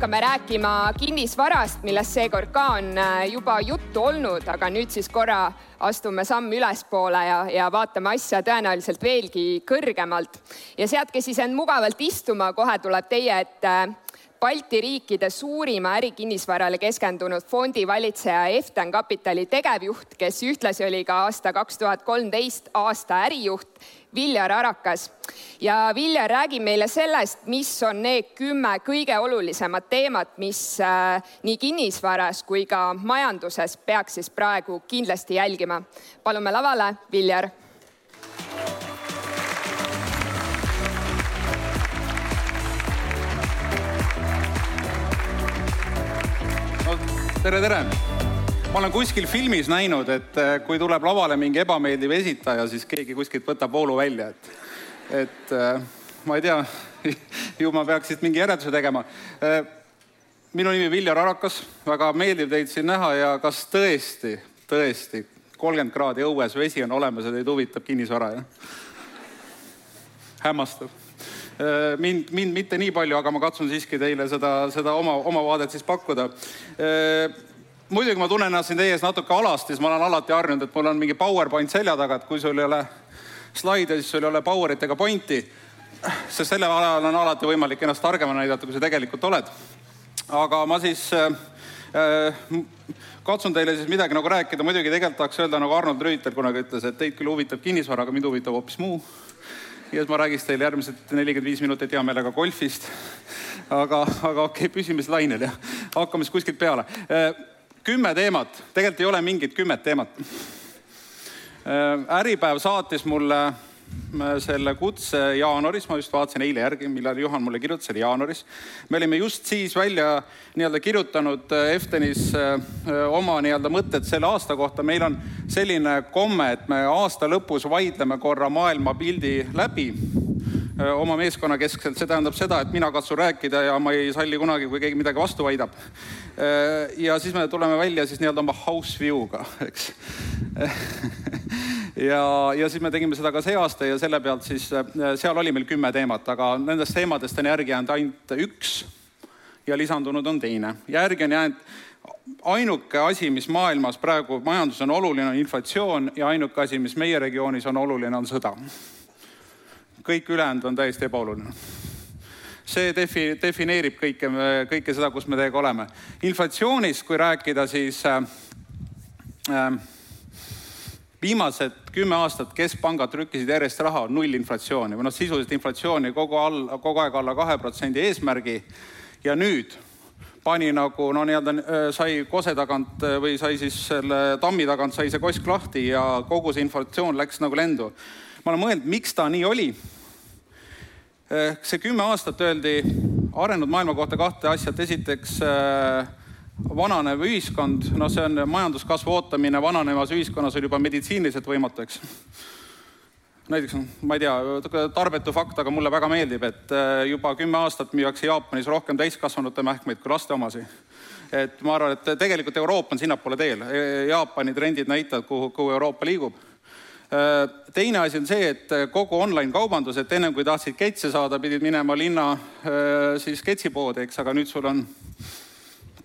hakkame rääkima kinnisvarast, millest seekord ka on äh, juba juttu olnud, aga nüüd siis korra astume samm ülespoole ja, ja vaatame asja tõenäoliselt veelgi kõrgemalt. ja seadke siis end mugavalt istuma, kohe tuleb teie ette Balti riikide suurima ärikinnisvarale keskendunud fondivalitseja Eften Kapitali tegevjuht, kes ühtlasi oli ka aasta kaks tuhat kolmteist aasta ärijuht Viljar Arakas. ja Viljar räägib meile sellest, mis on need kümme kõige olulisemat teemat, mis äh, nii kinnisvaras kui ka majanduses peaks siis praegu kindlasti jälgima. palume lavale, Viljar tere, tere! Ma olen kuskil filmis näinud, et äh, kui tuleb lavale mingi ebameeldiv esitaja, siis keegi kuskilt võtab voolu välja, et, et äh, ma ei tea, ju ma peaks siit mingi järelduse tegema. Äh, minu nimi Viljar Arakas, väga meeldiv teid siin näha ja kas tõesti, tõesti kolmkümmend kraadi õues vesi on olemas ja teid huvitab kinnisvara, jah? hämmastav mind, mind mitte nii palju, aga ma katsun siiski teile seda, seda oma, oma vaadet siis pakkuda. Muidugi ma tunnen ennast siin teie ees natuke alasti, sest ma olen alati harjunud, et mul on mingi PowerPoint selja taga, et kui sul ei ole slaide, siis sul ei ole power'it ega pointi. sest sellel ajal on alati võimalik ennast targemana näidata, kui sa tegelikult oled. aga ma siis äh, katsun teile siis midagi nagu rääkida, muidugi tegelikult tahaks öelda nagu Arnold Rüütel kunagi ütles, et teid küll huvitab kinnisvara, aga mind huvitab hoopis muu ja siis ma räägiks teile järgmised nelikümmend viis minutit hea meelega golfist. aga, aga okei okay,, püsime siis lainel ja hakkame siis kuskilt peale. Äh, kümme teemat, tegelikult ei ole mingit kümmet teemat. Äh, Äripäev saatis mulle selle kutse jaanuaris, ma just vaatasin eile järgi, millal Juhan mulle kirjutas, oli jaanuaris. me olime just siis välja nii-öelda kirjutanud äh, Eftenis äh, oma nii-öelda mõtted selle aasta kohta. meil on selline komme, et me aasta lõpus vaidleme korra maailmapildi läbi äh, oma meeskonna keskselt, see tähendab seda, et mina katsun rääkida ja ma ei salli kunagi, kui keegi midagi vastu väidab. Ja siis me tuleme välja siis nii-öelda oma house view'ga, eks ja, ja siis me tegime seda ka see aasta ja selle pealt siis, äh, seal oli meil kümme teemat, aga nendest teemadest on järgi jäänud ainult üks ja lisandunud on teine. järgi on jäänud ainuke asi, mis maailmas praegu majanduses on oluline, on inflatsioon ja ainuke asi, mis meie regioonis on oluline, on sõda. kõik ülejäänud on täiesti ebaoluline see defi-, defineerib kõike, kõike seda, kus me teiega oleme. inflatsioonist, kui rääkida, siis äh, äh, viimased kümme aastat keskpangad trükkisid järjest raha, nullinflatsiooni või noh, sisuliselt inflatsiooni kogu all, kogu aeg alla kahe protsendi eesmärgi. ja nüüd pani nagu no nii-öelda sai kose tagant või sai siis selle tammi tagant sai see kosk lahti ja kogu see inflatsioon läks nagu lendu. ma olen mõelnud, miks ta nii oli. See kümme aastat öeldi arenenud maailma kohta kahte asja, et esiteks äh, vananev ühiskond, noh, see on majanduskasvu ootamine. Vananevas ühiskonnas on juba meditsiiniliselt võimatu, eks. näiteks, ma ei tea, tarbetu fakt, aga mulle väga meeldib, et äh, juba kümme aastat müüakse Jaapanis rohkem täiskasvanute mähkmeid kui laste omasi. et ma arvan, et tegelikult Euroopa on sinnapoole teel, Jaapani trendid näitavad, kuhu, kuhu Euroopa liigub teine asi on see, et kogu online kaubandus, et ennem kui tahtsid ketse saada, pidid minema linna äh, siis ketsipoodi, eks, aga nüüd sul on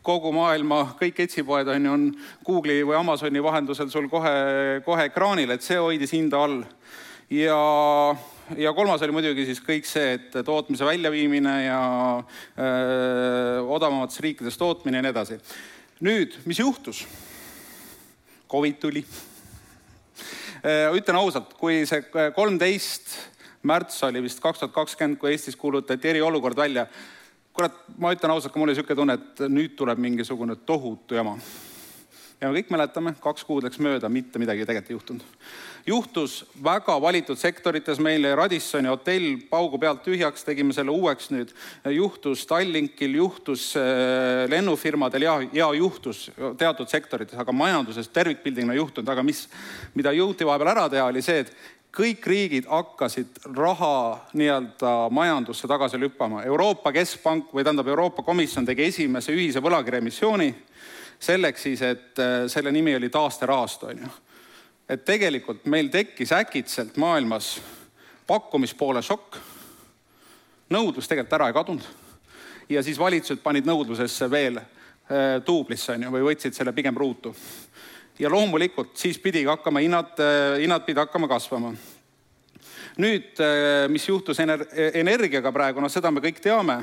kogu maailma kõik etsipoed on ju, on Google'i või Amazoni vahendusel sul kohe, kohe ekraanil, et see hoidis hinda all. ja, ja kolmas oli muidugi siis kõik see, et tootmise väljaviimine ja öö, odavamates riikides tootmine ja nii edasi. nüüd, mis juhtus? Covid tuli. Ütlen ausalt, kui see kolmteist märts oli vist kaks tuhat kakskümmend, kui Eestis kuulutati eriolukord välja kurat, ma ütlen ausalt, ka mul oli niisugune tunne, et nüüd tuleb mingisugune tohutu jama. Ja me kõik mäletame, kaks kuud läks mööda, mitte midagi tegelikult ei juhtunud. juhtus väga valitud sektorites, meile Radissoni hotell paugu pealt tühjaks, tegime selle uueks nüüd, juhtus Tallinkil, juhtus äh, lennufirmadel ja, ja juhtus teatud sektorites, aga majanduses tervikpildina ei juhtunud, aga mis, mida jõuti vahepeal ära teha, oli see, et kõik riigid hakkasid raha nii-öelda majandusse tagasi lüppama. Euroopa Keskpank või tähendab, Euroopa Komisjon tegi esimese ühise võlakirjaemissiooni selleks siis, et äh, selle nimi oli taasterahastu, on ju. et tegelikult meil tekkis äkitselt maailmas pakkumispoole šokk. nõudlus tegelikult ära ei kadunud ja siis valitsused panid nõudlusesse veel duublisse, on ju, või võtsid selle pigem ruutu. ja loomulikult siis pidigi hakkama hinnad, hinnad pidid hakkama kasvama nüüd, mis juhtus ener-, energiaga praegu, noh, seda me kõik teame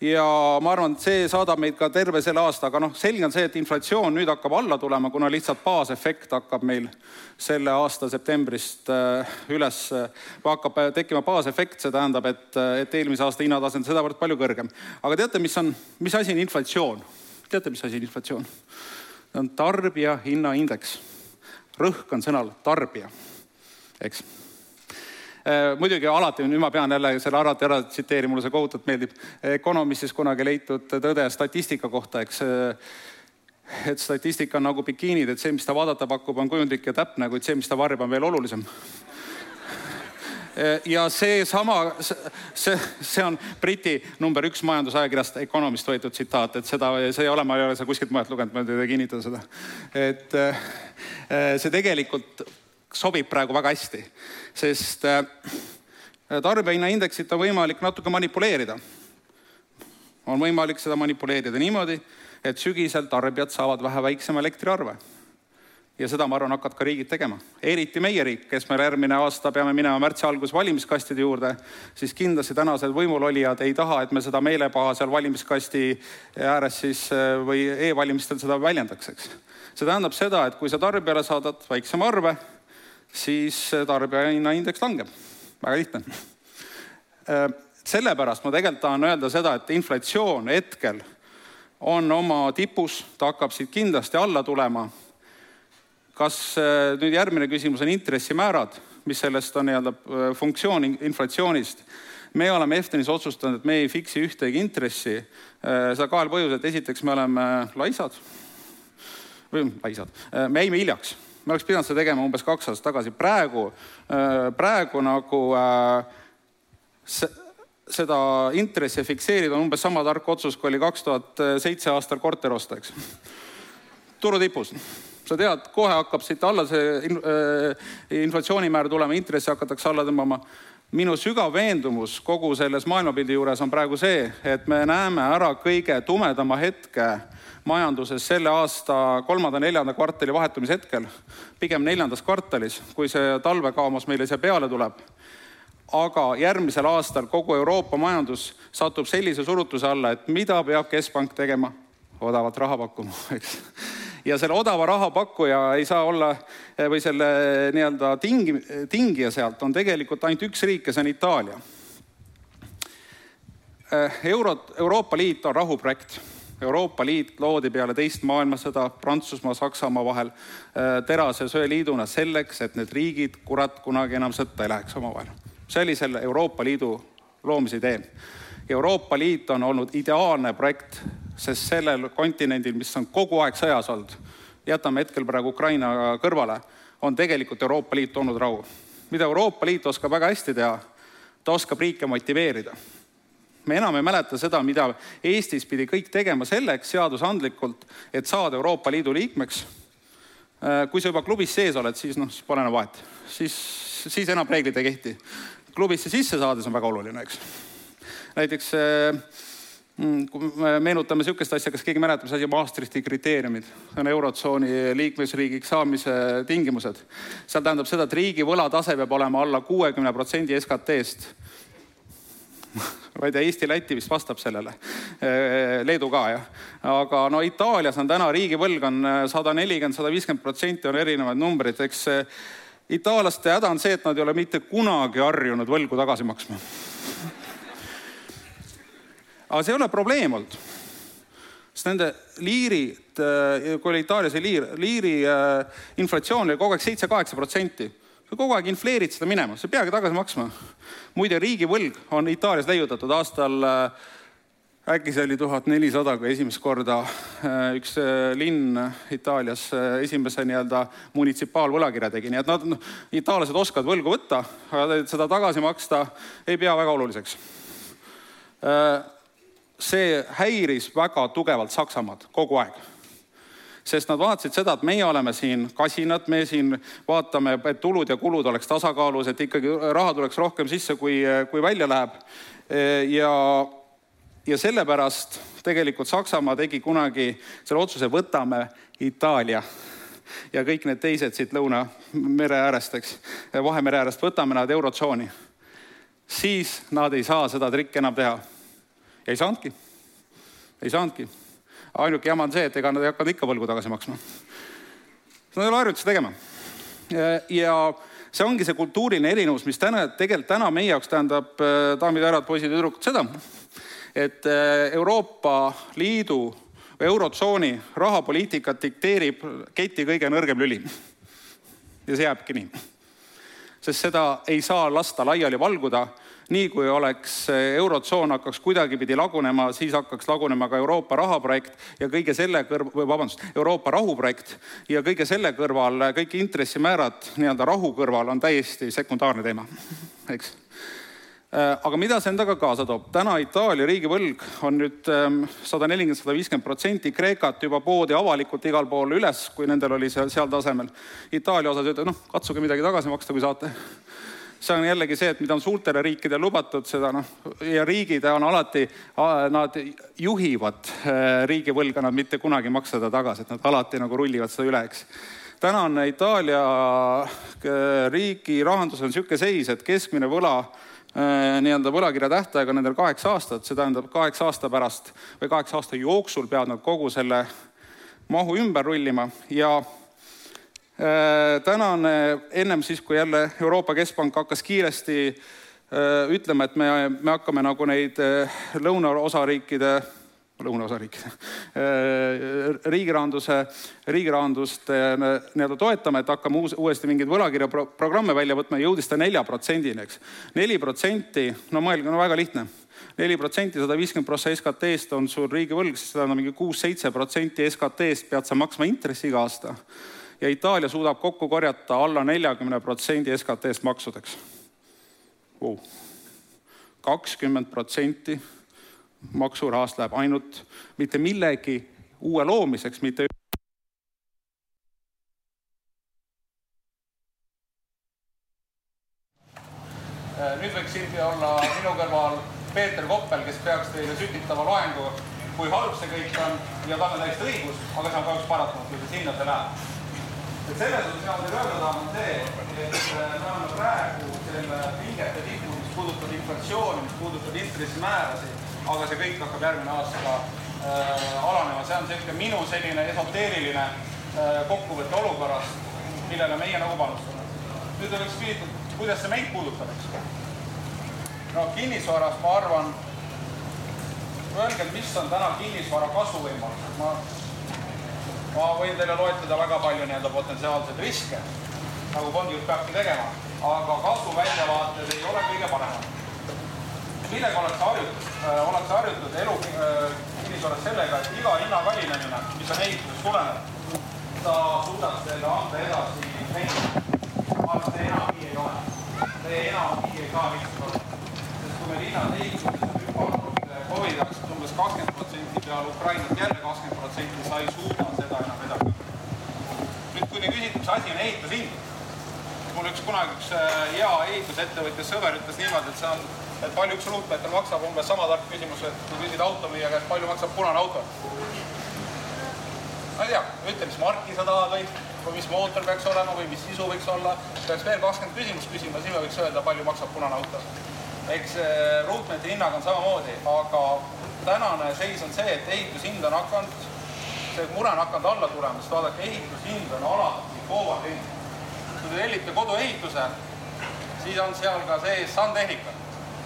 ja ma arvan, et see saadab meid ka terve selle aasta, aga noh, selge on see, et inflatsioon nüüd hakkab alla tulema, kuna lihtsalt baasefekt hakkab meil selle aasta septembrist äh, üles, hakkab tekkima baasefekt, see tähendab, et, et eelmise aasta hinnatase on sedavõrd palju kõrgem. aga teate, mis on, mis asi on inflatsioon? teate, mis asi on inflatsioon? see on tarbijahinnaindeks. rõhk on sõnal tarbija, eks Äh, muidugi alati, nüüd ma pean jälle selle alati ära tsiteerima, mulle see kohutavalt meeldib, Economistis kunagi leitud tõde statistika kohta, eks äh, et statistika on nagu bikiinid, et see, mis ta vaadata pakub, on kujundlik ja täpne, kuid see, mis ta varjab, on veel olulisem äh, ja seesama, see, see on Briti number üks majandusajakirjast Economist võetud tsitaat, et seda, see ei ole, ma ei ole seda kuskilt mujalt lugenud, ma teile kinnitan seda. et see tegelikult sobib praegu väga hästi, sest äh, tarbijahinnaindeksit on võimalik natuke manipuleerida. on võimalik seda manipuleerida niimoodi, et sügisel tarbijad saavad vähe väiksema elektriarve. ja seda, ma arvan, hakkavad ka riigid tegema, eriti meie riik, kes meil järgmine aasta peame minema märtsi alguses valimiskastide juurde, siis kindlasti tänased võimulolijad ei taha, et me seda meelepaha seal valimiskasti ääres siis äh, või e-valimistel seda väljendaks, eks. see tähendab seda, et kui sa tarbijale saadad väiksema arve siis tarbijahinnaindeks langeb. väga lihtne. Äh, sellepärast ma tegelikult tahan öelda seda, et inflatsioon hetkel on oma tipus, ta hakkab siit kindlasti alla tulema. kas äh, nüüd järgmine küsimus on intressimäärad, mis sellest on nii-öelda äh, funktsioon inflatsioonist me oleme Eftenis otsustanud, et me ei fiksi ühtegi intressi, seda kahel põhjusel, esiteks me oleme laisad või laisad, me jäime hiljaks me oleks pidanud seda tegema umbes kaks aastat tagasi, praegu, äh, praegu nagu äh, seda intressi fikseerida on umbes sama tark otsus, kui oli kaks tuhat seitse aastal korter osta, eks. turu tipus, sa tead, kohe hakkab siit alla see äh, inflatsioonimäär tulema, intressi hakatakse alla tõmbama minu sügav veendumus kogu selles maailmapildi juures on praegu see, et me näeme ära kõige tumedama hetke majanduses selle aasta kolmanda-neljanda kvartali vahetumise hetkel, pigem neljandas kvartalis, kui see talvekaomus meile siia peale tuleb. aga järgmisel aastal kogu Euroopa majandus satub sellise surutuse alla, et mida peab keskpank tegema? odavat raha pakkuma, eks ja selle odava raha pakkuja ei saa olla või selle nii-öelda tingi, tingija sealt on tegelikult ainult üks riik ja see on Itaalia. Eurot, Euroopa Liit on rahuprojekt. Euroopa Liit loodi peale teist maailmasõda Prantsusmaa, Saksamaa vahel terase söeliiduna selleks, et need riigid, kurat, kunagi enam sõtta ei läheks omavahel. see oli selle Euroopa Liidu loomise idee. Euroopa Liit on olnud ideaalne projekt sest sellel kontinendil, mis on kogu aeg sõjas olnud, jätame hetkel praegu Ukraina kõrvale, on tegelikult Euroopa Liit olnud rahu. mida Euroopa Liit oskab väga hästi teha, ta oskab riike motiveerida. me enam ei mäleta seda, mida Eestis pidi kõik tegema selleks seadusandlikult, et saada Euroopa Liidu liikmeks. kui sa juba klubis sees oled, siis noh, siis pole enam vahet, siis, siis enam reeglid ei kehti. klubisse sisse saades on väga oluline, eks. näiteks äh, kui me meenutame niisugust asja, kas keegi mäletab, mis asi on Maastrichti kriteeriumid? see on Eurotsooni liikmesriigiks saamise tingimused. seal tähendab seda, et riigi võlatase peab olema alla kuuekümne protsendi SKT-st ma ei tea, Eesti-Läti vist vastab sellele, Leedu ka jah. aga no Itaalias on täna riigivõlg on sada nelikümmend, sada viiskümmend protsenti on erinevaid numbreid, eks itaallaste häda on see, et nad ei ole mitte kunagi harjunud võlgu tagasi maksma aga see ei ole probleem olnud. sest nende liirid, äh, kui oli Itaalias liir, liiri äh, inflatsioon oli kogu aeg seitse-kaheksa protsenti. sa kogu aeg infleerid seda minema, sa ei peagi tagasi maksma. muide, riigivõlg on Itaalias leiutatud aastal äh, äkki see oli tuhat nelisada, kui esimest korda üks linn Itaalias esimese nii-öelda munitsipaalvõlakirja tegi, nii et nad, noh, itaallased oskavad võlgu võtta, aga seda tagasi maksta ei pea väga oluliseks see häiris väga tugevalt Saksamaad kogu aeg. sest nad vaatasid seda, et meie oleme siin kasinad, me siin vaatame, et tulud ja kulud oleks tasakaalus, et ikkagi raha tuleks rohkem sisse, kui, kui välja läheb. ja ja sellepärast tegelikult Saksamaa tegi kunagi selle otsuse, võtame Itaalia ja kõik need teised siit Lõunamere äärest, eks, Vahemere äärest, võtame nad Eurotsooni. siis nad ei saa seda trikki enam teha. Ei saanudki, ei saanudki. ainuke jama on see, et ega nad ei hakanud ikka võlgu tagasi maksma. Nad ei ole harjunud seda tegema. ja see ongi see kultuuriline erinevus, mis täna, tegelikult täna meie jaoks tähendab, daamid ja härrad, poisid ja tüdrukud, seda, et Euroopa Liidu eurotsooni rahapoliitikat dikteerib keti kõige nõrgem lüli. ja see jääbki nii. sest seda ei saa lasta laiali valguda, nii kui oleks eurotsoon hakkaks kuidagipidi lagunema, siis hakkaks lagunema ka Euroopa rahaprojekt ja kõige selle kõrv-, vabandust, Euroopa rahuprojekt ja kõige selle kõrval, kõik intressimäärad nii-öelda rahu kõrval on täiesti sekundaarne teema, eks Äh, aga mida see endaga kaasa toob? täna Itaalia riigivõlg on nüüd ähm, sada nelikümmend, sada viiskümmend protsenti, Kreekat juba poodi avalikult igal pool üles, kui nendel oli seal, seal tasemel. Itaalia osas ütlevad, noh, katsuge midagi tagasi maksta, kui saate. See on jällegi see, et mida on suurtele riikidele lubatud, seda noh, ja riigid on alati, nad juhivad äh, riigivõlga, nad mitte kunagi ei maksa seda tagasi, et nad alati nagu rullivad seda üle, eks. Tänane Itaalia äh, riigi rahandus on niisugune seis, et keskmine võla Äh, nii-öelda võlakirja tähtaeg on nendel kaheksa aastat, see tähendab kaheksa aasta pärast või kaheksa aasta jooksul peavad nad kogu selle mahu ümber rullima ja tänane, ennem siis, kui jälle Euroopa Keskpank hakkas kiiresti äh, ütlema, et me, me hakkame nagu neid lõunaosariikide lõunaosariikide, riigirahanduse, riigirahandust nii-öelda toetama, et hakkame uus, uuesti mingeid võlakirjaprogramme välja võtma, jõudis ta nelja protsendini, eks. neli protsenti, no mõelge, no väga lihtne neli protsenti, sada viiskümmend prossa SKT-st on sul riigivõlg, siis seda on mingi kuus-seitse protsenti SKT-st pead sa maksma intressi iga aasta. Ja Itaalia suudab kokku korjata alla neljakümne protsendi SKT-st maksudeks. kakskümmend protsenti maksurahast läheb ainult mitte millegi uue loomiseks, mitte nüüd võiks siin olla minu kõrval Peeter Koppel, kes peaks teile sütitama loengu, kui halb see kõik on ja tal on täiesti õigus, aga see on kahjuks paratamatu, te sinna see läheb. Et selles suhtes, mida ma teile öelda tahan, on see, et me oleme praegu selle pingete tipus, mis puudutab inflatsiooni, mis puudutab intressimäärasid aga see kõik hakkab järgmine aasta äh, alanema, see on niisugune minu selline esoteeriline äh, kokkuvõte olukorrast, millele meie nagu panustame. nüüd oleks küsitud, kuidas see meid puudutab, eks. no kinnisvaras ma arvan, öelge, mis on täna kinnisvara kasvuvõimalused, ma, ma võin teile loetleda väga palju nii-öelda potentsiaalseid riske, nagu fondijuht peabki tegema, aga kasvuväljavaated ei ole kõige paremad millega ollakse harjutud, äh, ollakse harjutud elu äh, kinnisvaras sellega, et iga hinna kallinemine, mis on ehitusest tulenev, ta suudab selle anda edasi meile. aga see enam nii ei ole. see enam nii ei saa lihtsalt olla. sest kui meil hinnad ehituses on hüpanud äh, Covid ajast umbes kakskümmend protsenti peale Ukrainat jälle kakskümmend protsenti, sa ei suuda seda enam edasi. nüüd, kui te küsite, mis asi on ehitushind, mul üks kunagi üks hea ehitusettevõtja sõber ütles niimoodi, et see on et palju üks ruutmeeter maksab, umbes sama tark küsimus, et kui küsid automüüja käest, palju maksab punane auto. ma ei tea, ütle, mis marki sa tahad või, või mis mootor peaks olema või mis sisu võiks olla. peaks veel kakskümmend küsimust küsima, siis me võiks öelda, palju maksab punane auto. eks ruutmeetri hinnaga on samamoodi, aga tänane seis on see, et ehitushind on hakanud, see mure on hakanud alla tulema, sest vaadake, ehitushind on alati koobalt. kui te tellite koduehituse, siis on seal ka sees sandtehnika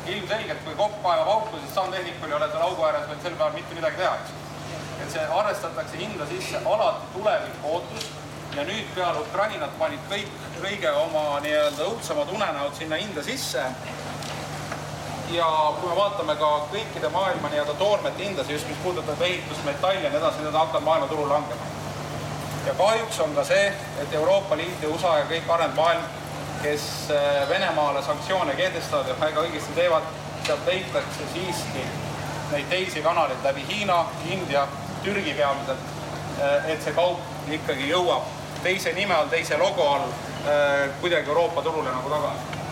ilmselgelt, kui kopp kaevab auku, siis sandtehnikul ei ole tal augu ääres veel sel päeval mitte midagi teha, eks. et see arvestatakse hinda sisse alati tuleviku ootus ja nüüd peale Ukrainat panid kõik kõige oma nii-öelda õudsemad unenäod sinna hinda sisse. Ja kui me vaatame ka kõikide maailma nii-öelda toormete hindasid, just mis puudutab ehitust, metalli ja nii edasi, need hakkavad maailmaturul langema. ja kahjuks on ka see, et Euroopa Liit ja USA ja kõik arenenud maailm kes äh, Venemaale sanktsioone kehtestavad ja väga õigesti teevad, sealt leitakse siiski neid teisi kanaleid läbi Hiina, India, Türgi peamiselt, äh, et see kaup ikkagi jõuab teise nime all, teise logo all äh, kuidagi Euroopa turule nagu tagasi.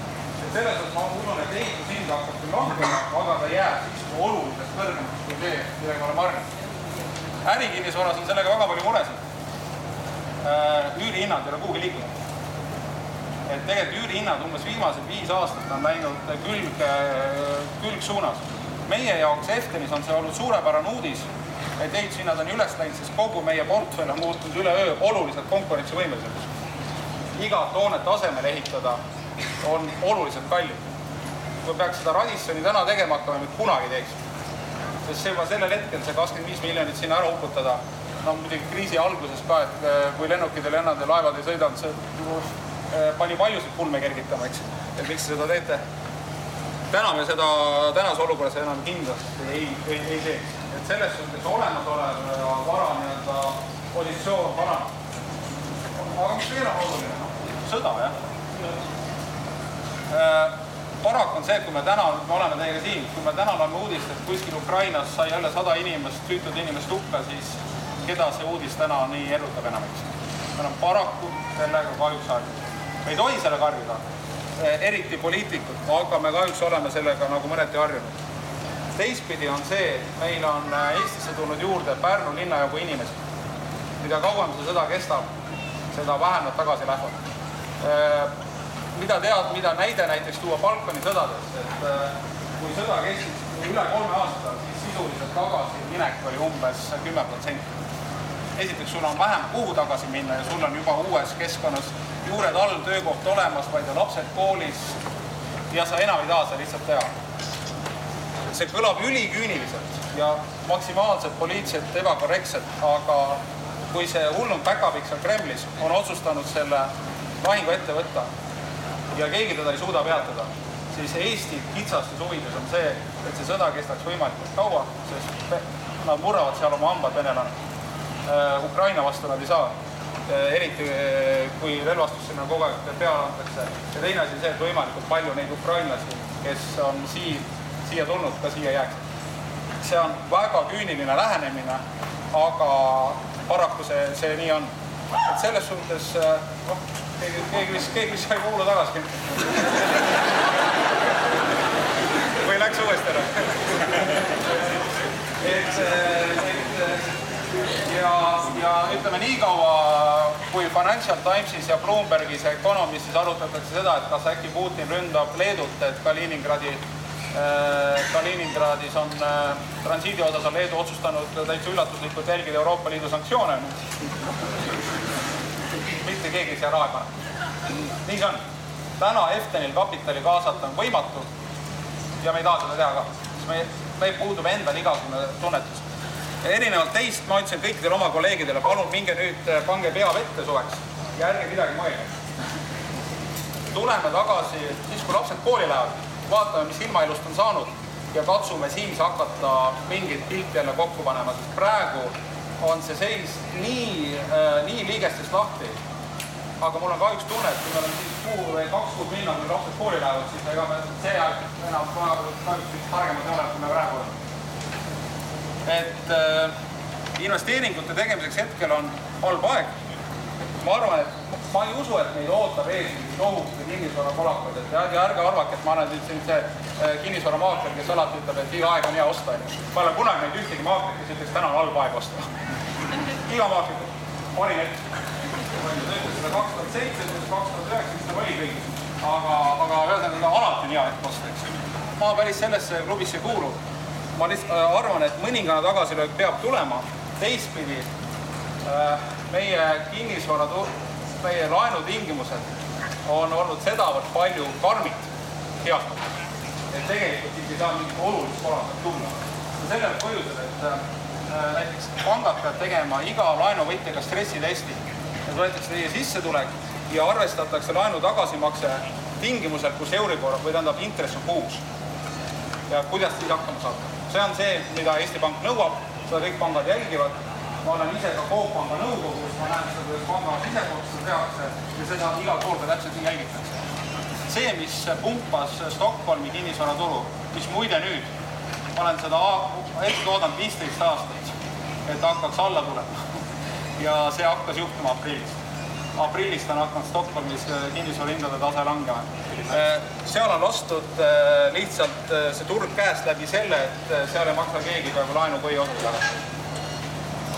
Selles mõttes ma usun, et ehitushind hakkab küll langema, aga ta jääb siiski oluliselt kõrgemaks kui see, millega me oleme harjunud. ärikinnisvaras on sellega väga palju muresid. üürihinnad ei ole kuhugi liikunud. et tegelikult üürihinnad umbes viimased viis aastat on läinud külg, külgsuunas. meie jaoks Eftenis on see olnud suurepärane uudis, et ehitushinnad on üles läinud, sest kogu meie portfell on muutunud üleöö oluliselt konkurentsivõimelisemaks. igat hoonet asemele ehitada on oluliselt kallim. kui peaks seda Radissoni täna tegema hakkama, me kunagi teeks. sest juba sellel hetkel, see kakskümmend viis miljonit sinna ära uputada, no muidugi kriisi alguses ka, et äh, kui lennukid ei lennanud ja laevad ei sõidanud, see äh, pani paljusid pulme kergitama, eks. et miks te seda teete? täna me seda tänases olukorras enam kindlasti ei, ei, ei teeks. et selles suhtes olemasolev vara nii-öelda positsioon paraneb. aga mis veel on oluline? sõda, jah Äh, paraku on see, et kui me täna, me oleme teiega siin, kui me täna loeme uudist, et kuskil Ukrainas sai jälle sada inimest, süütud inimest hukka, siis keda see uudis täna nii erutab enamasti? me oleme paraku sellega kahjuks harjunud. me ei tohi sellega harjuda, äh, eriti poliitikud, aga me kahjuks oleme sellega nagu mõneti harjunud. teistpidi on see, et meil on äh, Eestisse tulnud juurde Pärnu linnajagu inimesi. mida kauem see sõda kestab, seda vähem nad tagasi lähevad mida tead, mida näide näiteks tuua Balkani sõdadest, et äh, kui sõda kestis üle kolme aasta, siis sisuliselt tagasiminek oli umbes kümme protsenti. esiteks, sul on vähem kuhu tagasi minna ja sul on juba uues keskkonnas juured all, töökoht olemas, vaid lapsed koolis ja sa enam ei taha seda lihtsalt teha. see kõlab üliküüniliselt ja maksimaalselt poliitiliselt ebakorrektselt, aga kui see hullum päkapikk seal Kremlis on otsustanud selle lahingu ette võtta, ja keegi teda ei suuda peatada, siis Eesti kitsastes huvides on see, et see sõda kestaks võimalikult kaua, sest nad murravad seal oma hambad, venelane. Äh, Ukraina vastu nad ei saa, äh, eriti äh, kui relvastus sinna kogu aeg peale antakse. ja teine asi on see, et võimalikult palju neid ukrainlasi, kes on siin, siia tulnud, ka siia jääksid. see on väga küüniline lähenemine, aga paraku see, see nii on. et selles suhtes noh, keegi, keegi vist, keegi vist sai voolu tagasi. või läks uuesti ära? et, et ja, ja ütleme niikaua, kui Financial Timesis ja Bloombergis ja Economistis arutatakse seda, et kas äkki Putin ründab Leedut, et Kaliningradi äh, Kaliningradis on äh, transiidi osas on Leedu otsustanud täitsa üllatuslikult jälgida Euroopa Liidu sanktsioone mitte keegi sea raha ei pane. nii see on. täna Eftenil kapitali kaasata on võimatu ja me ei taha seda teha ka, sest me, meil puudub endal igasugune tunnetus. erinevalt teist ma ütlesin kõikidele oma kolleegidele, palun minge nüüd, pange pea vette suveks ja ärge midagi mõelge. tuleme tagasi siis, kui lapsed kooli lähevad, vaatame, mis ilmailust on saanud ja katsume siis hakata mingit pilti jälle kokku panema, sest praegu on see seis nii äh,, nii liigestest lahti aga mul on kahjuks tunne, et kui meil on siis kuu või kaks kuud minna, kui lapsed kooli lähevad, siis ega me see aeg enam kahjuks targemad ei ole, kui me praegu oleme. et äh, investeeringute tegemiseks hetkel on halb aeg. ma arvan, et ma ei usu, et meid ootab ees tohutu kinnisvarakolakud, et ja, ja ärge arvake, et ma olen nüüd siin see äh, kinnisvaramaakler, kes alati ütleb, et iga aeg on hea osta, onju. ma ei ole kunagi näinud ühtegi maaklerit, kes ütleks, täna on halb aeg osta iga maakler, panin ette ütles seda kaks tuhat seitse, kaks tuhat üheksa, mis ta oli kõik. aga, aga ühesõnaga alati on hea hetk osta, eks. ma päris sellesse klubisse ei kuulu. ma lihtsalt äh, arvan, et mõningane tagasilöök peab tulema. teistpidi äh, meie kinnisvara, meie laenutingimused on olnud sedavõrd palju karmid heastatud, et tegelikult siit ei saa mingit olulist korraldust tulla. sellel põhjusel, et äh, näiteks pangad peavad tegema iga laenuvõtjaga stressitesti et võetakse teie sissetulek ja arvestatakse laenu tagasimakse tingimusel, kus Euribor või tähendab intress on kuus. ja kuidas siis hakkama saada. see on see, mida Eesti Pank nõuab, seda kõik pangad jälgivad. ma olen ise ka Coop Panga nõukogus, ma näen seda, kuidas panga sisekorda seda tehakse ja seda igal pool ka täpselt nii jälgitakse. see, mis pumpas Stockholmi kinnisvaraturu, mis muide nüüd, ma olen seda ette oodanud viisteist aastat, et hakkaks alla tulema ja see hakkas juhtuma aprillis. aprillist on hakanud Stockholmis kinnisvarahindade tase langema. seal on lastud lihtsalt see turg käest läbi selle, et seal ei maksa keegi praegu laenu põhiosa tagasi.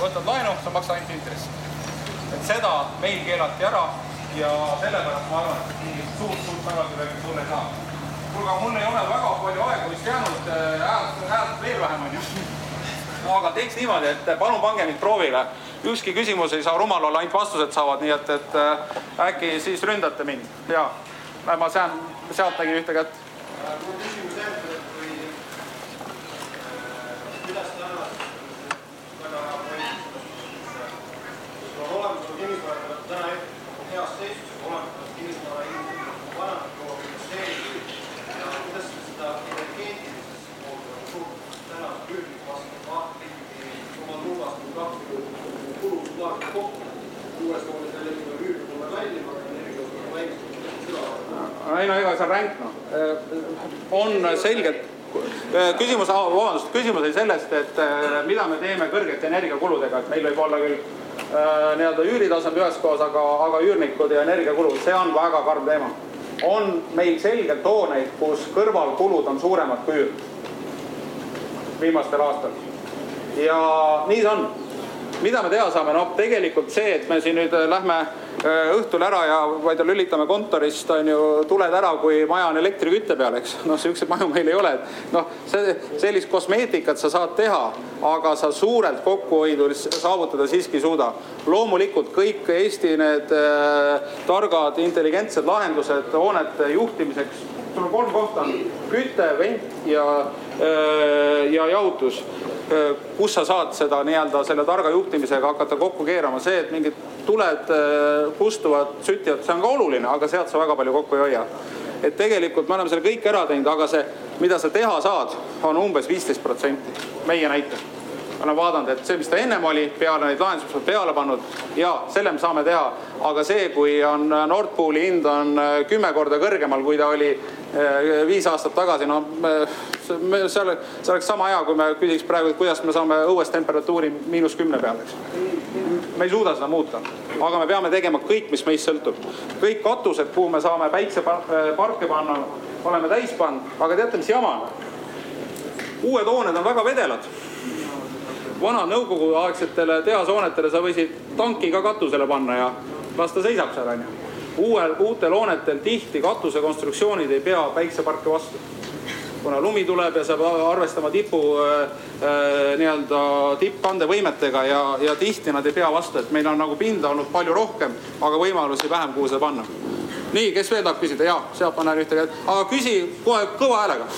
võtad laenu, sa maksad ainult intressi. et seda meil keelati ära ja sellepärast ma arvan, et mingit suurt-suurt tagasirööki tulla ei saa. kuulge, aga mul ei ole väga palju aega vist jäänud, häält, häält veel vähem on ju. aga teeks niimoodi, et palun pange mind proovile. Ükski küsimus ei saa rumal olla, ainult vastused saavad, nii et, et äkki siis ründate mind. jaa, ma sean, sealt nägin ühte kätt. mul küsimus järgmine, et kui, kuidas te arvate, väga hea point, olemasolev kinnisvara täna heas seisus, olemasolev kinnisvara hind vananenud kogu investeeringuid ja kuidas seda energeetilises poolt nagu suhteliselt täna püüdlik vastu vaatab ikkagi oma nurgast nagu kaks kulud vaatad kokku. uues koolis jälle juba üürid olla kallimad, energiat on väiksem. Ei no ega see on ränk noh, on selgelt küsimus, vabandust, küsimus oli sellest, et mida me teeme kõrgete energiakuludega, et meil võib olla küll Äh, nii-öelda üüritasand üheskoos, aga, aga üürnikud ja energiakulud, see on väga karm teema. on meil selgelt hooneid, kus kõrvalkulud on suuremad kui üür viimastel aastatel. ja nii see on mida me teha saame, noh, tegelikult see, et me siin nüüd äh, lähme äh, õhtul ära ja vaid lülitame kontorist, on ju, tuled ära, kui maja on elektrikütte peal, eks. noh, siukseid maju meil ei ole, et noh, see, sellist kosmeetikat sa saad teha, aga sa suurelt kokkuhoidu saavutada siiski ei suuda. loomulikult kõik Eesti need äh, targad, intelligentsed lahendused hoonete juhtimiseks sul on kolm kohta, küte, vent ja, äh, ja jahutus. Äh, kus sa saad seda nii-öelda selle targa juhtimisega hakata kokku keerama, see, et mingid tuled äh, kustuvad, sütivad, see on ka oluline, aga sealt sa väga palju kokku ei hoia. et tegelikult me oleme selle kõik ära teinud, aga see, mida sa teha saad, on umbes viisteist protsenti. Meie näitel olen vaadanud, et see, mis ta ennem oli, peale neid lahendusi, mis me peale pannud, ja selle me saame teha. aga see, kui on Nord Pooli hind on äh, kümme korda kõrgemal, kui ta oli äh, viis aastat tagasi, no seal, see oleks sama hea, kui me küsiks praegu, et kuidas me saame õues temperatuuri miinus kümne peale, eks. me ei suuda seda muuta, aga me peame tegema kõik, mis meist sõltub. kõik katused, kuhu me saame päikseparke panna, oleme täis pannud, aga teate, mis jama on? uued hooned on väga vedelad vana nõukogudeaegsetele tehashoonetele sa võisid tanki ka katusele panna ja las ta seisab seal onju. uuel, uutel hoonetel tihti katusekonstruktsioonid ei pea päikseparke vastu. kuna lumi tuleb ja sa pead arvestama tipu äh, äh, nii-öelda tippkandevõimetega ja, ja tihti nad ei pea vastu, et meil on nagu pinda olnud palju rohkem, aga võimalusi vähem, kuhu seda panna. nii, kes veel tahab küsida? jaa, sealt ma näen ühte kätt, aga küsi kohe kõva häälega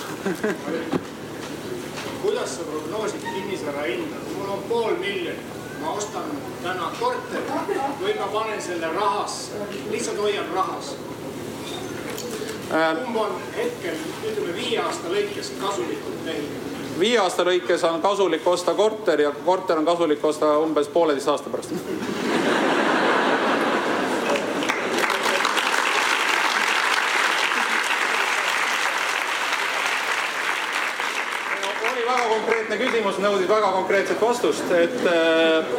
kuidas sa prognoosid kinnisvara hinda? Mul on pool miljonit, ma ostan täna korteri või ma panen selle rahasse, lihtsalt hoian rahas. Äh, kumb on hetkel, ütleme viie aasta lõikes kasulikum tehing? viie aasta lõikes on kasulik osta korter ja korter on kasulik osta umbes pooleteist aasta pärast konkreetne küsimus nõudis väga konkreetset vastust, et äh,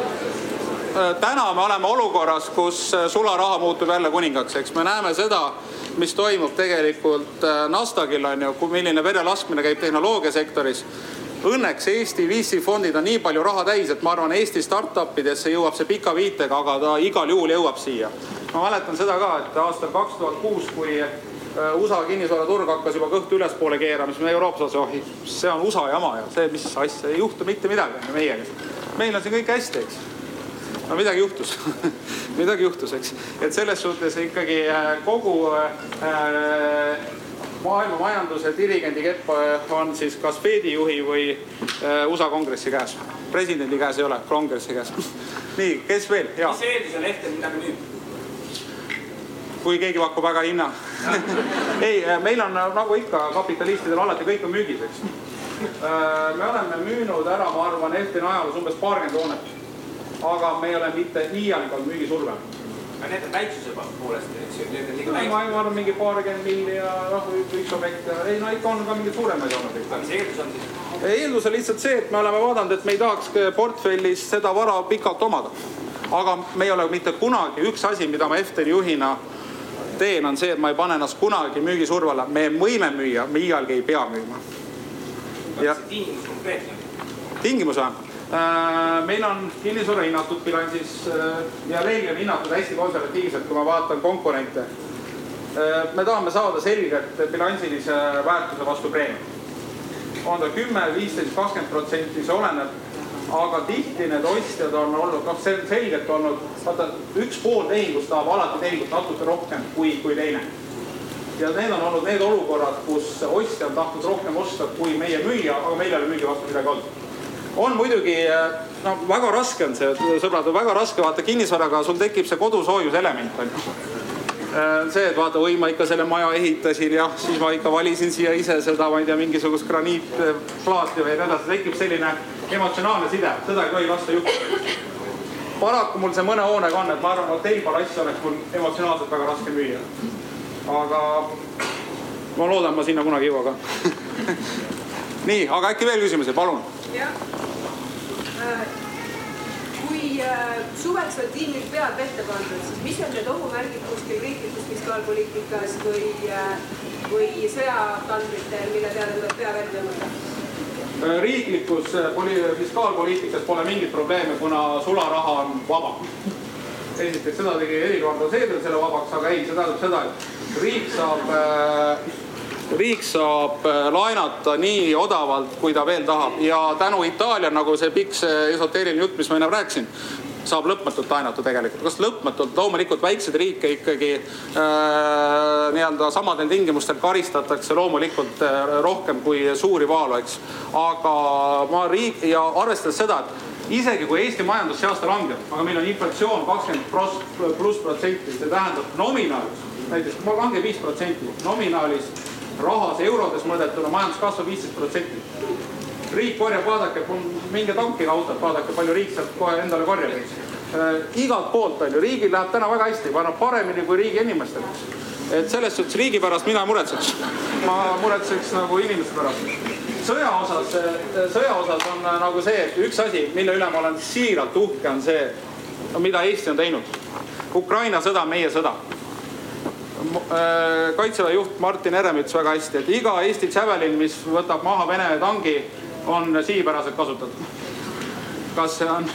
äh, täna me oleme olukorras, kus äh, sularaha muutub jälle kuningaks, eks me näeme seda, mis toimub tegelikult Nasdaqil on ju, milline verelaskmine käib tehnoloogiasektoris. Õnneks Eesti VC fondid on nii palju raha täis, et ma arvan, Eesti startup idesse jõuab see pika viitega, aga ta igal juhul jõuab siia. ma mäletan seda ka, et aastal kaks tuhat kuus, kui USA kinnisvaraturg hakkas juba kõhtu ülespoole keerama, siis me Euroopas olime, oh see on USA jama ja see, mis asja, ei juhtu mitte midagi meiega. meil on siin kõik hästi, eks. no midagi juhtus midagi juhtus, eks, et selles suhtes ikkagi äh, kogu äh, maailma majanduse dirigendi kepp äh, on siis kas Fedi juhi või äh, USA kongressi käes. presidendi käes ei ole, kongressi käes nii, kes veel? mis eeldusel Ehter midagi müüb? Kui keegi pakub väga hinna ei, äh, meil on äh, nagu ikka kapitalistidel alati kõik on müügis, eks. Äh, me oleme müünud ära, ma arvan, Eestini ajaloos umbes paarkümmend hoonet. aga me ei ole mitte iialgi olnud müügisurve. aga need on väiksuse poolest, eks ju, need on liiga väiksed. ma arvan, mingi paarkümmend milli ja noh, üks objekt ja ei no ikka on ka mingeid suuremaid olnud. aga mis eeldus on siis? eeldus on lihtsalt see, et me oleme vaadanud, et me ei tahaks portfellis seda vara pikalt omada aga me ei ole mitte kunagi, üks asi, mida ma Efteni juhina teen, on see, et ma ei pane ennast kunagi müügisurve alla, me võime müüa, me iialgi ei pea müüma. ja tingimus konkreetne? tingimus või? Äh, meil on kinnisvara hinnatud bilansis äh, ja reeglina hinnatud hästi konservatiivselt, kui ma vaatan konkurente. Äh, me tahame saada selget bilansilise väärtuse vastu preemiat. on ta kümme, viisteist, kakskümmend protsenti, see oleneb. Aga tihti need ostjad on olnud, noh, see on selgelt olnud, vaata üks pool tehingust tahab alati tehingut natuke rohkem kui, kui teine. Ja need on olnud need olukorrad, kus ostja on tahtnud rohkem osta kui meie müüja, aga meil ei ole müügi vastu midagi olnud. On muidugi, no väga raske on see, sõbrad, väga raske vaata kinnisvaraga, sul tekib see kodusoojuselement on ju. Äh, see, et vaata, oi, ma ikka selle maja ehitasin, jah, siis ma ikka valisin siia ise seda, ma ei tea, mingisugust graniitplaati või nii edasi, tekib selline emotsionaalne side, seda ei tohi lasta juhtuda. paraku mul see mõne hoonega on, et ma arvan, hotellpalassi oleks mul emotsionaalselt väga raske müüa. aga ma loodan, ma sinna kunagi ei jõua ka nii, aga äkki veel küsimusi, palun? jah Äh, kui äh, suveks on tiimil pead vette pandud, siis mis on need ohumärgid kuskil riiklikus fiskaalpoliitikas või, äh, või sõjatandritel, mille peale tuleb pea välja tõmmata? Riiklikus fiskaalpoliitikas pole mingit probleemi, kuna sularaha on vaba. esiteks seda tegi Helir-Valdor Seeder selle vabaks, aga ei, see tähendab seda, et riik saab äh, riik saab äh, laenata nii odavalt, kui ta veel tahab ja tänu Itaalia, nagu see pikk see esoteeriline jutt, mis ma enne rääkisin, saab lõpmatult laenata tegelikult, kas lõpmatult, loomulikult väikseid riike ikkagi äh, nii-öelda samadel tingimustel karistatakse loomulikult äh, rohkem kui suuri maaelu, eks. aga ma riik ja arvestades seda, et isegi kui Eesti majandus see aasta langeb, aga meil on inflatsioon kakskümmend pluss protsenti, see tähendab nominaalis, näiteks langeb viis protsenti, nominaalis rahas eurodes mõõdetuna majandus kasvab viisteist protsenti. Riik korjab, vaadake, minge tankige autot, vaadake, palju riik sealt kohe endale korjab, eks äh,. igalt poolt on ju, riigil läheb täna väga hästi, annab paremini kui riigi inimestel, eks. et selles suhtes riigi pärast mina ei muretseks. ma muretseks nagu inimeste pärast sõja osas, sõja osas on äh, nagu see, et üks asi, mille üle ma olen siiralt uhke, on see, mida Eesti on teinud. Ukraina sõda meie sõda Äh, kaitseväe juht Martin Herem ütles väga hästi, et iga Eesti Javelin, mis võtab maha Vene tangi, on sihipäraselt kasutatud. kas see on,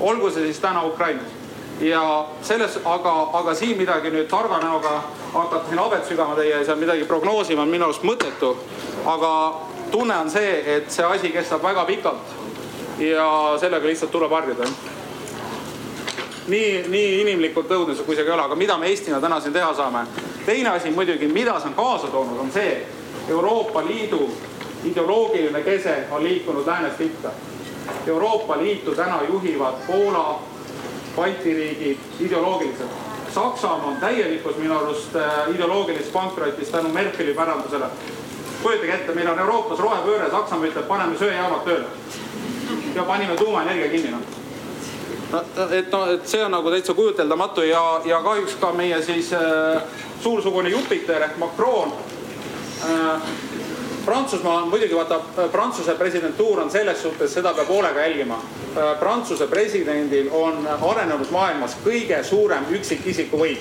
olgu see siis täna Ukrainas ja selles, aga, aga siin midagi nüüd targa näoga hakata siin habet sügama teie ja midagi prognoosima on minu arust mõttetu. aga tunne on see, et see asi kestab väga pikalt ja sellega lihtsalt tuleb harjuda nii, nii inimlikult õudne see ka ei ole, aga mida me Eestina täna siin teha saame? teine asi muidugi, mida see on kaasa toonud, on see, Euroopa Liidu ideoloogiline kese on liikunud läänest itta. Euroopa Liitu täna juhivad Poola, Balti riigid ideoloogiliselt. Saksamaa on täielikus minu arust äh, ideoloogilises pankrotis tänu Merkeli pärandusele. kujutage ette, meil on Euroopas rohepööre, Saksamaa ütleb, paneme söejaamad tööle. ja panime tuumaenergia kinni noh et noh, et see on nagu täitsa kujuteldamatu ja, ja kahjuks ka meie siis äh, suursugune Jupiter ehk Macron äh,. Prantsusmaa on muidugi vaata, Prantsuse presidentuur on selles suhtes, seda peab hoolega jälgima. Prantsuse presidendil on arenenud maailmas kõige suurem üksikisiku võim.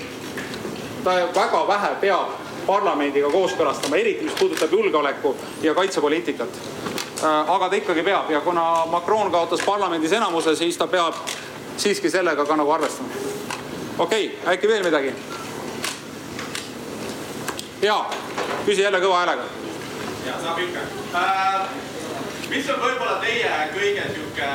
ta väga vähe peab parlamendiga kooskõlastama, eriti mis puudutab julgeoleku ja kaitsepoliitikat aga ta ikkagi peab ja kuna Macron kaotas parlamendis enamuse, siis ta peab siiski sellega ka nagu arvestama. okei okay,, äkki veel midagi? ja, küsi jälle kõva häälega. Ja saab ikka äh,. mis on võib-olla teie kõige sihuke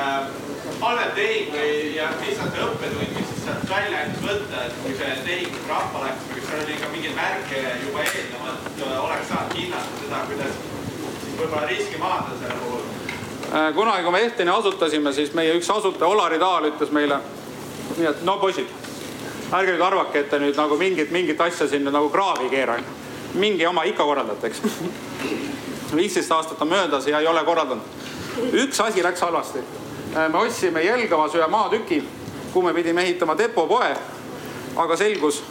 halvem tehing või, ja mis on see õppetund, mis siis sealt välja andis võtta, et kui see tehing rappa läks või kas seal oli ka mingeid märke juba eelnevalt, oleks saanud hinnata seda, kuidas võib-olla riski maandada selle puhul Äh, kunagi, kui me Ehteni asutasime, siis meie üks asutaja Olari Taal ütles meile, nii et no poisid, ärge nüüd arvake, et te nüüd nagu mingit, mingit asja siin nagu kraavi ei keera. mingi oma ikka korraldate, eks. viisteist aastat on möödas ja ei ole korraldanud. üks asi läks halvasti. Äh, me ostsime Jelgavas ühe maatüki, kuhu me pidime ehitama depopoe aga selgus,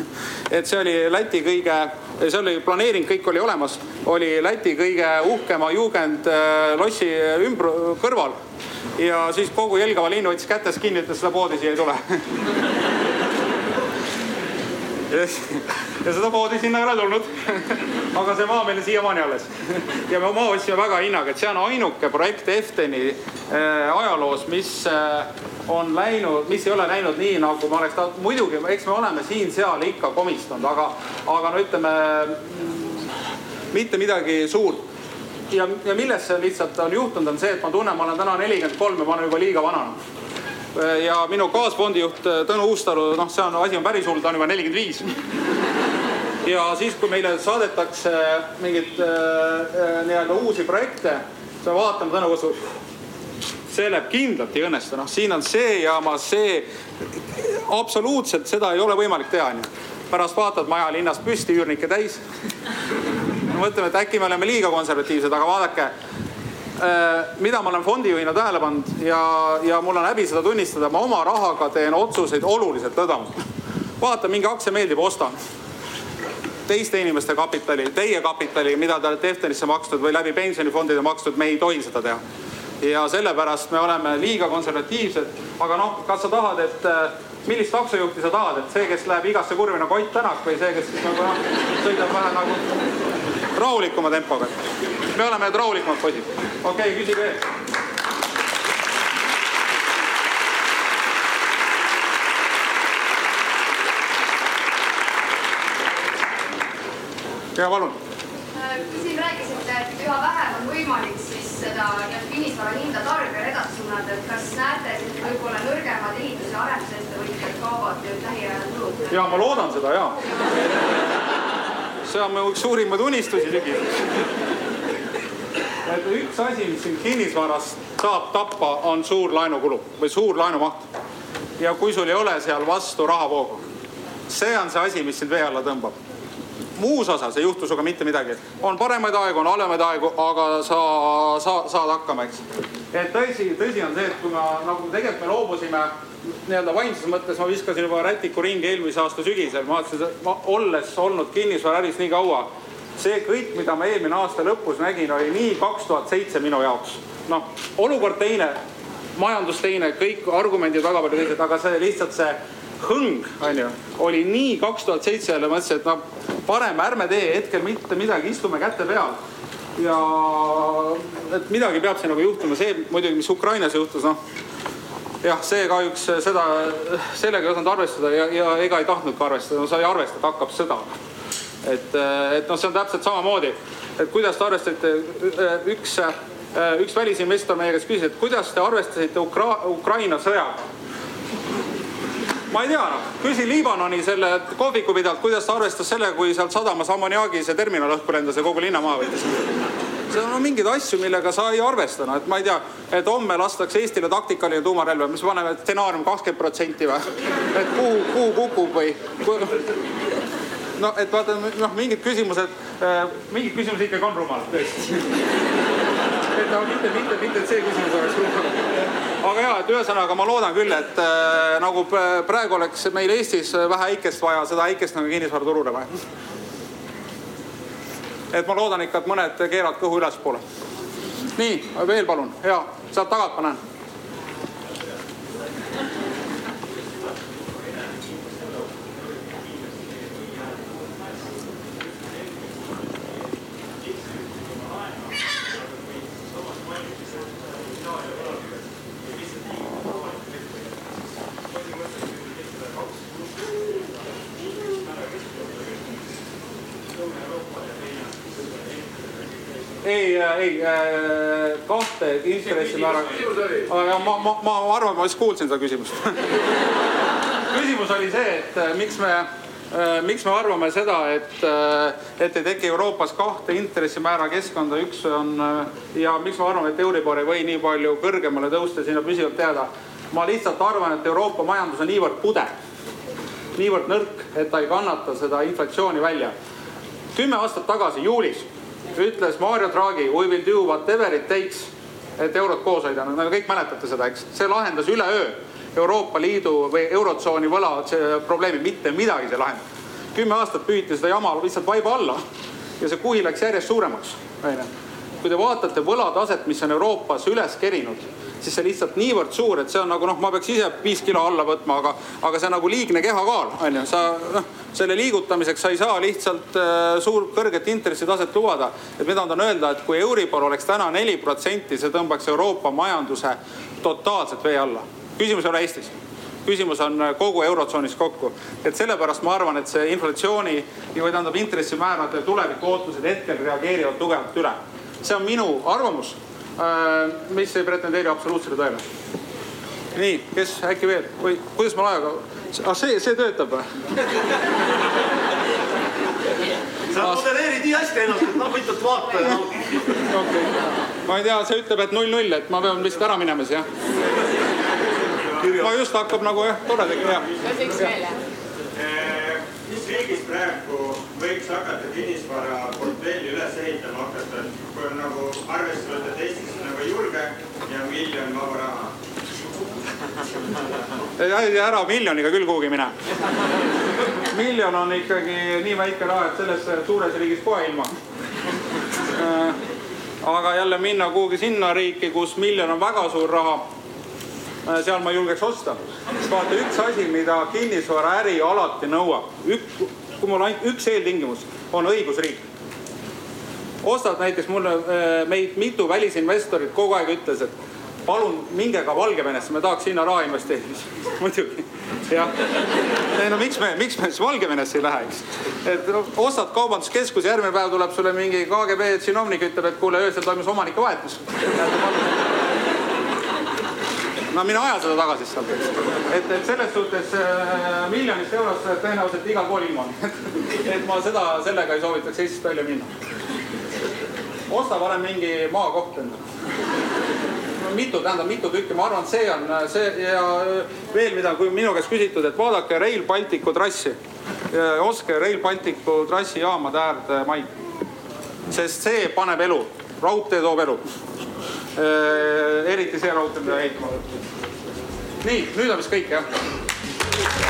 et see oli Läti kõige, see oli planeering, kõik oli olemas, oli Läti kõige uhkema juugendlossi äh, ümbr-, kõrval ja siis kogu Jelgava linn võttis kätest kinni, ütles seda poodi siia ei tule ja, seda poodi sinna ei ole tulnud. aga see maa meil on siiamaani alles. ja me maa ostsime väga hinnaga, et see on ainuke projekt Efteni äh, ajaloos, mis äh, on läinud, mis ei ole läinud nii, nagu ma oleks tahtnud. muidugi, eks me oleme siin-seal ikka komistanud, aga, aga no ütleme mitte midagi suurt ja, ja milles see lihtsalt on juhtunud, on see, et ma tunnen, ma olen täna nelikümmend kolm ja ma olen juba liiga vananenud ja minu kaasfondijuht äh, Tõnu Uustalu, noh, see on, asi on päris hull, ta on juba nelikümmend viis. ja siis, kui meile saadetakse mingeid äh, äh, nii-öelda uusi projekte, siis me vaatame Tõnu Uustalu, see läheb kindlalt ei õnnestu, noh, siin on see jaama, see, absoluutselt seda ei ole võimalik teha, onju. pärast vaatad maja linnast püsti, üürnikke täis. mõtleme, et äkki me oleme liiga konservatiivsed, aga vaadake mida ma olen fondijuhina tähele pannud ja, ja mul on häbi seda tunnistada, ma oma rahaga teen otsuseid oluliselt lõdvamalt. vaata, mingi aktsia meeldib, ostan. teiste inimeste kapitali, teie kapitali, mida te olete Eftenisse maksnud või läbi pensionifondide maksnud, me ei tohi seda teha. ja sellepärast me oleme liiga konservatiivsed, aga noh, kas sa tahad, et äh, millist taksojuhti sa tahad, et see, kes läheb igasse kurvi nagu Ott Tänak või see, kes siis nagu noh, sõidab vähe nagu rahulikuma tempoga me oleme need rahulikumad poisid. okei okay,, küsige veel. ja palun. Te siin rääkisite, et üha vähem on võimalik siis seda kinnisvara hinda tarbijale edasi suunata, et kas näete, et võib-olla nõrgemad ehitus- ja arendusettevõtjad kaovad nüüd lähiajal turult? ja ma loodan seda ja. See on mu üks suurimaid unistusi sügisel et üks asi, mis siin kinnisvaras saab tappa, on suur laenukulu või suur laenumaht. ja kui sul ei ole seal vastu rahavoogu, see on see asi, mis sind vee alla tõmbab. muus osas ei juhtu sinuga mitte midagi, on paremaid aegu, on halvemaid aegu, aga sa, sa saad hakkama, eks. et tõsi, tõsi on see, et kui ma nagu tegelikult me loobusime nii-öelda vaimses mõttes, ma viskasin juba rätiku ringi eelmise aasta sügisel, ma vaatasin, olles olnud kinnisvaraäris nii kaua see kõik, mida ma eelmine aasta lõpus nägin, oli nii kaks tuhat seitse minu jaoks. noh, olukord teine, majandus teine, kõik argumendid väga palju teised, aga see lihtsalt see hõng, on ju, oli nii kaks tuhat seitse jälle mõtlesin, et noh, parem ärme tee hetkel mitte midagi, istume käte peal. ja et midagi peab siin nagu juhtuma, see muidugi, mis Ukrainas juhtus, noh jah, see kahjuks seda, sellega ei osanud arvestada ja, ja ega ei tahtnudki arvestada, no sa ei arvesta, et hakkab sõda. Et, et noh, see on täpselt samamoodi, et kuidas te arvestate, üks, üks välisinvestor meie käest küsis, et kuidas te arvestasite Ukra-, Ukraina sõjaga ma ei tea, noh, küsi Liibanoni selle kohviku pidajalt, kuidas ta arvestas sellega, kui sealt sadamas ammoniaagi see terminal õhku lendas ja kogu linna maha võttis. Seal on mingeid asju, millega sa ei arvesta, no et ma ei tea, et homme lastakse Eestile taktikaline tuumarelv, mis paneme stsenaarium kakskümmend protsenti või? et kuhu, kuhu kukub või? no et vaata, noh, mingid küsimused äh,, mingid küsimused ikkagi on rumalad tõesti et no mitte, mitte, mitte, et see küsimus oleks rumal. aga ja, et ühesõnaga ma loodan küll, et äh, nagu praegu oleks meil Eestis vähe äikest vaja, seda äikest nagu kinnisvaraturule vaja. Et ma loodan ikka, et mõned keeravad kõhu ülespoole. nii, veel palun, ja sealt tagant ma näen ei, äh, ei äh, kahte intressimäära. ma, ma, ma arvan, ma vist kuulsin seda küsimust küsimus oli see, et äh, miks me miks me arvame seda, et, et ei teki Euroopas kahte intressimäära keskkonda, üks on ja miks me arvame, et Euribor ei või nii palju kõrgemale tõusta, sinna püsivalt jääda. ma lihtsalt arvan, et Euroopa majandus on niivõrd pude, niivõrd nõrk, et ta ei kannata seda inflatsiooni välja. kümme aastat tagasi juulis ütles Mario Draghi, we will do whatever it takes, et eurot koos hoida, no kõik mäletate seda, eks, see lahendas üleöö Euroopa Liidu või Eurotsooni võla probleemi, mitte midagi see lahendas. kümme aastat püüti seda jama lihtsalt vaiba alla ja see kuhi läks järjest suuremaks, onju. kui te vaatate võlataset, mis on Euroopas üles kerinud, siis see lihtsalt niivõrd suur, et see on nagu noh, ma peaks ise viis kilo alla võtma, aga, aga see nagu liigne kehakaal, on ju, sa noh, selle liigutamiseks sa ei saa lihtsalt äh, suur, kõrget intressitaset lubada. et mida ma tahan öelda, et kui Euribor oleks täna neli protsenti, see tõmbaks Euroopa majanduse totaalselt vee alla. küsimus ei ole Eestis küsimus on kogu Eurotsoonis kokku. et sellepärast ma arvan, et see inflatsiooni või tähendab intressimäärade tuleviku ootused hetkel reageerivad tugevalt üle. see on minu arvamus Äh, mis ei pretendeeri absoluutsele tõele. nii, kes äkki veel või kuidas mul ajaga, ah see, see töötab või? sa modelleerid nii hästi ennast, et noh, võtad vaataja. okei okay., ma ei tea, see ütleb, et null null, et ma pean lihtsalt ära minema siis jah. ma just hakkab nagu jah, tore tekib jah. kas üks veel jah? mis riigis praegu võiks hakata kinnisvaraportfelli üles ehitama hakata, kui on nagu arvesse võtta, et Eestis on nagu julge ja miljon vaba raha? ei ära miljoniga küll kuhugi mine. miljon on ikkagi nii väike raha, et sellest suures riigis kohe ilma. Äh, aga jälle minna kuhugi sinna riiki, kus miljon on väga suur raha Äh, seal ma julgeks osta. vaata, üks asi, mida kinnisvaraäri alati nõuab, üks, kui mul ainult üks eeltingimus, on õigusriik. ostad näiteks mulle, äh, meid mitu välisinvestorit kogu aeg ütles, et palun minge ka Valgevenesse, me tahaks sinna raha investeerida. muidugi, jah. ei no miks me, miks me siis Valgevenesse ei lähe, eks. et no, ostad kaubanduskeskuse, järgmine päev tuleb sulle mingi KGB tsinovnik, ütleb, et kuule, öösel toimus omanike vahetus no mine aja seda tagasi sealt, eks. et, et selles suhtes äh, miljonist eurost tõenäoliselt igal pool ilma on et ma seda, sellega ei soovitaks Eestist välja minna. osta parem mingi maakoht endale mitu, tähendab mitu tükki, ma arvan, et see on see ja veel mida, kui minu käest küsitud, et vaadake Rail Balticu trassi. ostke Rail Balticu trassijaamade äärde maid. sest see paneb elu, raudtee toob elu Äh, eriti see raudtee, mida ehitama nii, nüüd on vist kõik jah?